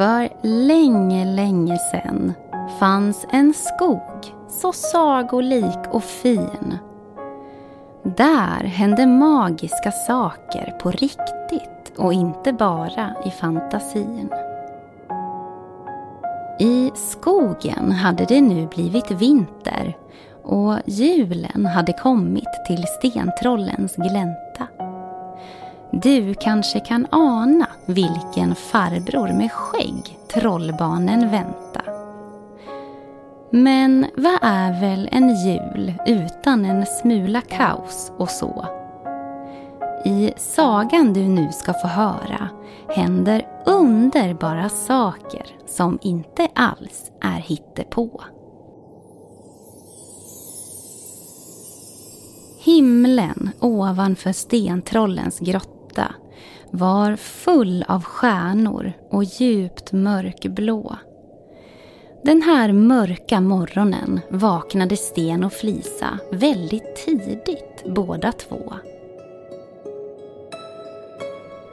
För länge, länge sen fanns en skog så sagolik och fin. Där hände magiska saker på riktigt och inte bara i fantasin. I skogen hade det nu blivit vinter och julen hade kommit till stentrollens glänta. Du kanske kan ana vilken farbror med skägg trollbarnen vänta. Men vad är väl en jul utan en smula kaos och så? I sagan du nu ska få höra händer underbara saker som inte alls är hittepå. Himlen ovanför stentrollens grotta var full av stjärnor och djupt mörkblå. Den här mörka morgonen vaknade Sten och Flisa väldigt tidigt båda två.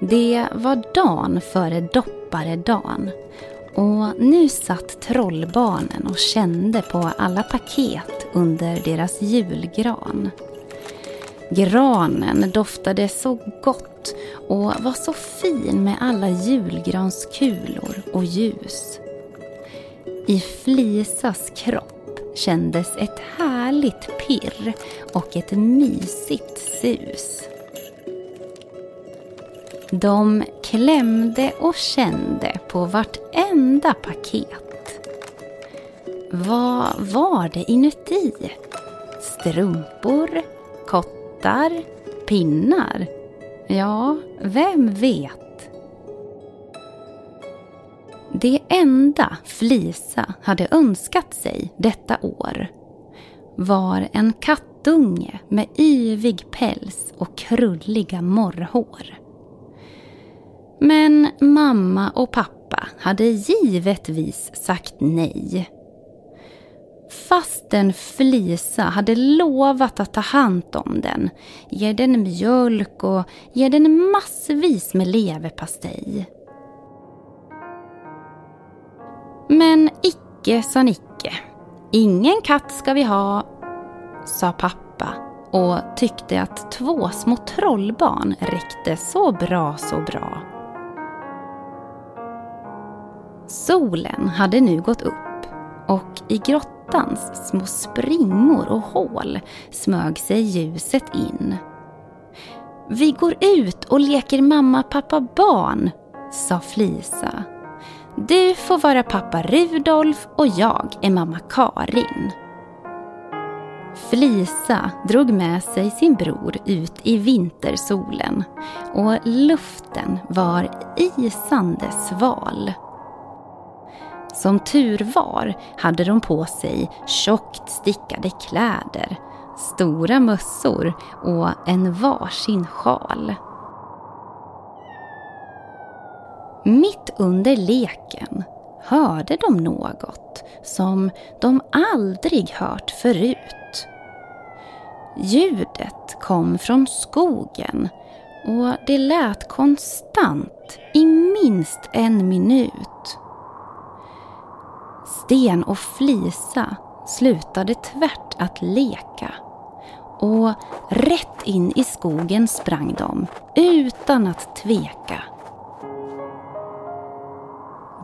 Det var dagen före dopparedagen och nu satt trollbarnen och kände på alla paket under deras julgran. Granen doftade så gott och var så fin med alla julgranskulor och ljus. I Flisas kropp kändes ett härligt pirr och ett mysigt sus. De klämde och kände på vartenda paket. Vad var det inuti? Strumpor? Kottar? Pinnar? Ja, vem vet? Det enda Flisa hade önskat sig detta år var en kattunge med yvig päls och krulliga morrhår. Men mamma och pappa hade givetvis sagt nej. Fastän Flisa hade lovat att ta hand om den, ge den mjölk och ge den massvis med leverpastej. Men icke sa Nicke. Ingen katt ska vi ha, sa pappa och tyckte att två små trollbarn räckte så bra, så bra. Solen hade nu gått upp och i grottan grottans små springor och hål smög sig ljuset in. Vi går ut och leker mamma, pappa, barn, sa Flisa. Du får vara pappa Rudolf och jag är mamma Karin. Flisa drog med sig sin bror ut i vintersolen och luften var isande sval. Som tur var hade de på sig tjockt stickade kläder, stora mössor och en varsin sjal. Mitt under leken hörde de något som de aldrig hört förut. Ljudet kom från skogen och det lät konstant i minst en minut. Sten och Flisa slutade tvärt att leka och rätt in i skogen sprang de utan att tveka.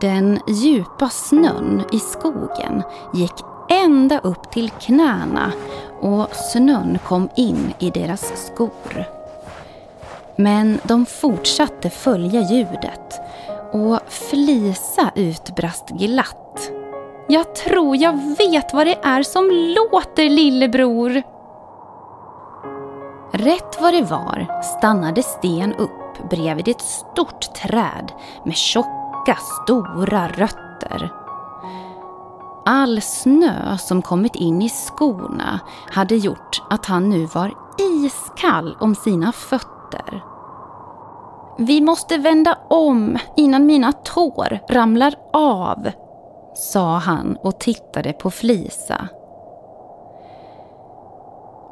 Den djupa snön i skogen gick ända upp till knäna och snön kom in i deras skor. Men de fortsatte följa ljudet och Flisa utbrast glatt. Jag tror jag vet vad det är som låter lillebror. Rätt vad det var stannade Sten upp bredvid ett stort träd med tjocka, stora rötter. All snö som kommit in i skorna hade gjort att han nu var iskall om sina fötter. Vi måste vända om innan mina tår ramlar av, sa han och tittade på Flisa.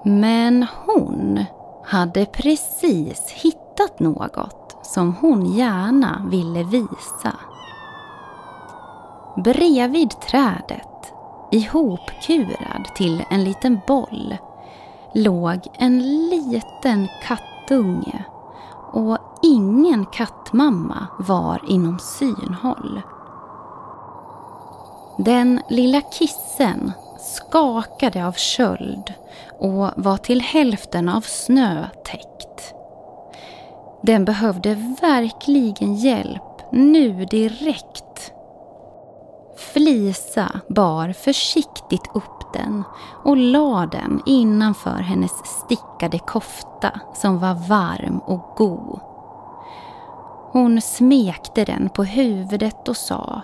Men hon hade precis hittat något som hon gärna ville visa. bredvid trädet, ihopkurad till en liten boll, låg en liten kattunge och ingen kattmamma var inom synhåll. Den lilla kissen skakade av köld och var till hälften av snö täckt. Den behövde verkligen hjälp nu direkt. Flisa bar försiktigt upp den och la den innanför hennes stickade kofta som var varm och god. Hon smekte den på huvudet och sa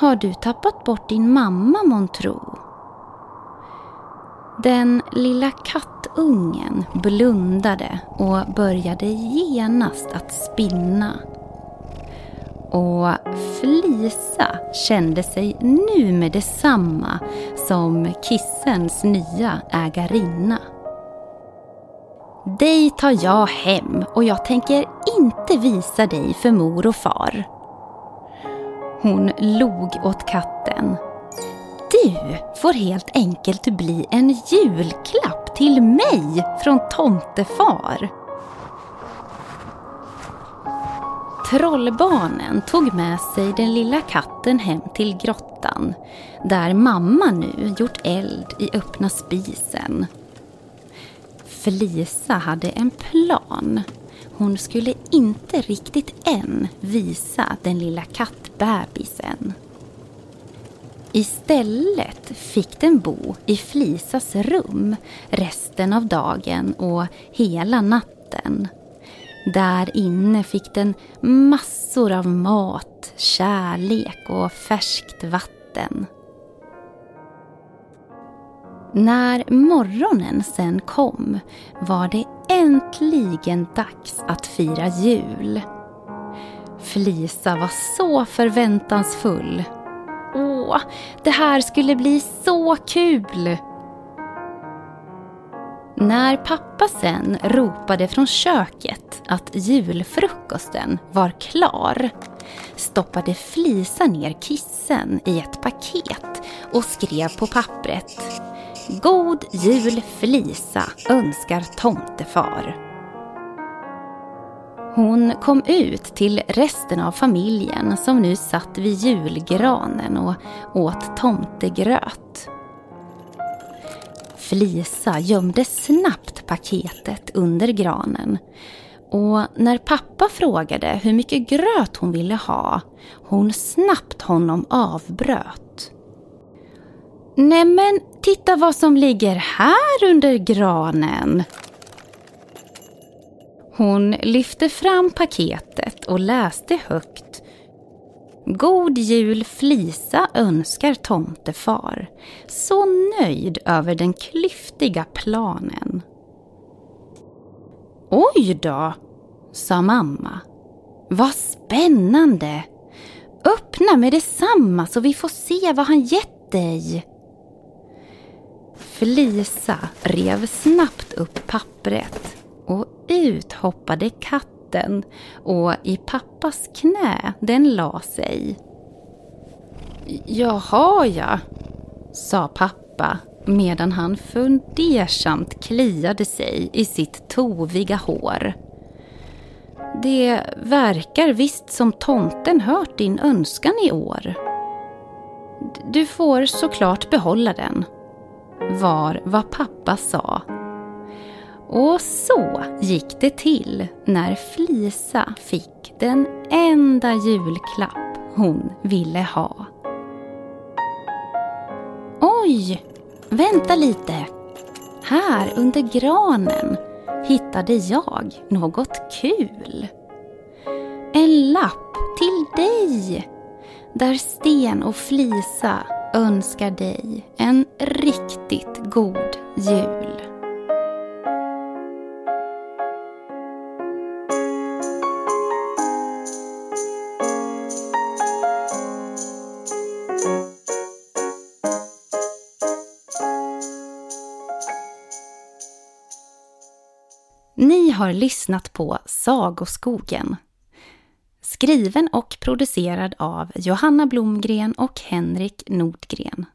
har du tappat bort din mamma månntro? Den lilla kattungen blundade och började genast att spinna. Och Flisa kände sig nu med detsamma som kissens nya ägarinna. Dig tar jag hem och jag tänker inte visa dig för mor och far. Hon log åt katten du får helt enkelt bli en julklapp till mig från tomtefar. Trollbarnen tog med sig den lilla katten hem till grottan där mamma nu gjort eld i öppna spisen. Felisa hade en plan. Hon skulle inte riktigt än visa den lilla kattbebisen. Istället fick den bo i Flisas rum resten av dagen och hela natten. Där inne fick den massor av mat, kärlek och färskt vatten. När morgonen sen kom var det äntligen dags att fira jul. Flisa var så förväntansfull Åh, det här skulle bli så kul! När pappa sen ropade från köket att julfrukosten var klar stoppade Flisa ner kissen i ett paket och skrev på pappret God jul Flisa önskar tomtefar. Hon kom ut till resten av familjen som nu satt vid julgranen och åt tomtegröt. Flisa gömde snabbt paketet under granen och när pappa frågade hur mycket gröt hon ville ha, hon snabbt honom avbröt. Nämen, titta vad som ligger här under granen! Hon lyfte fram paketet och läste högt. God jul Flisa önskar tomtefar. Så nöjd över den klyftiga planen. Oj då, sa mamma. Vad spännande! Öppna med detsamma så vi får se vad han gett dig. Flisa rev snabbt upp pappret och ut hoppade katten och i pappas knä den la sig. Jaha ja, sa pappa medan han fundersamt kliade sig i sitt toviga hår. Det verkar visst som tomten hört din önskan i år. Du får såklart behålla den, var vad pappa sa och så gick det till när Flisa fick den enda julklapp hon ville ha. Oj, vänta lite. Här under granen hittade jag något kul. En lapp till dig där Sten och Flisa önskar dig en riktigt god jul. Ni har lyssnat på Sagoskogen. Skriven och producerad av Johanna Blomgren och Henrik Nordgren.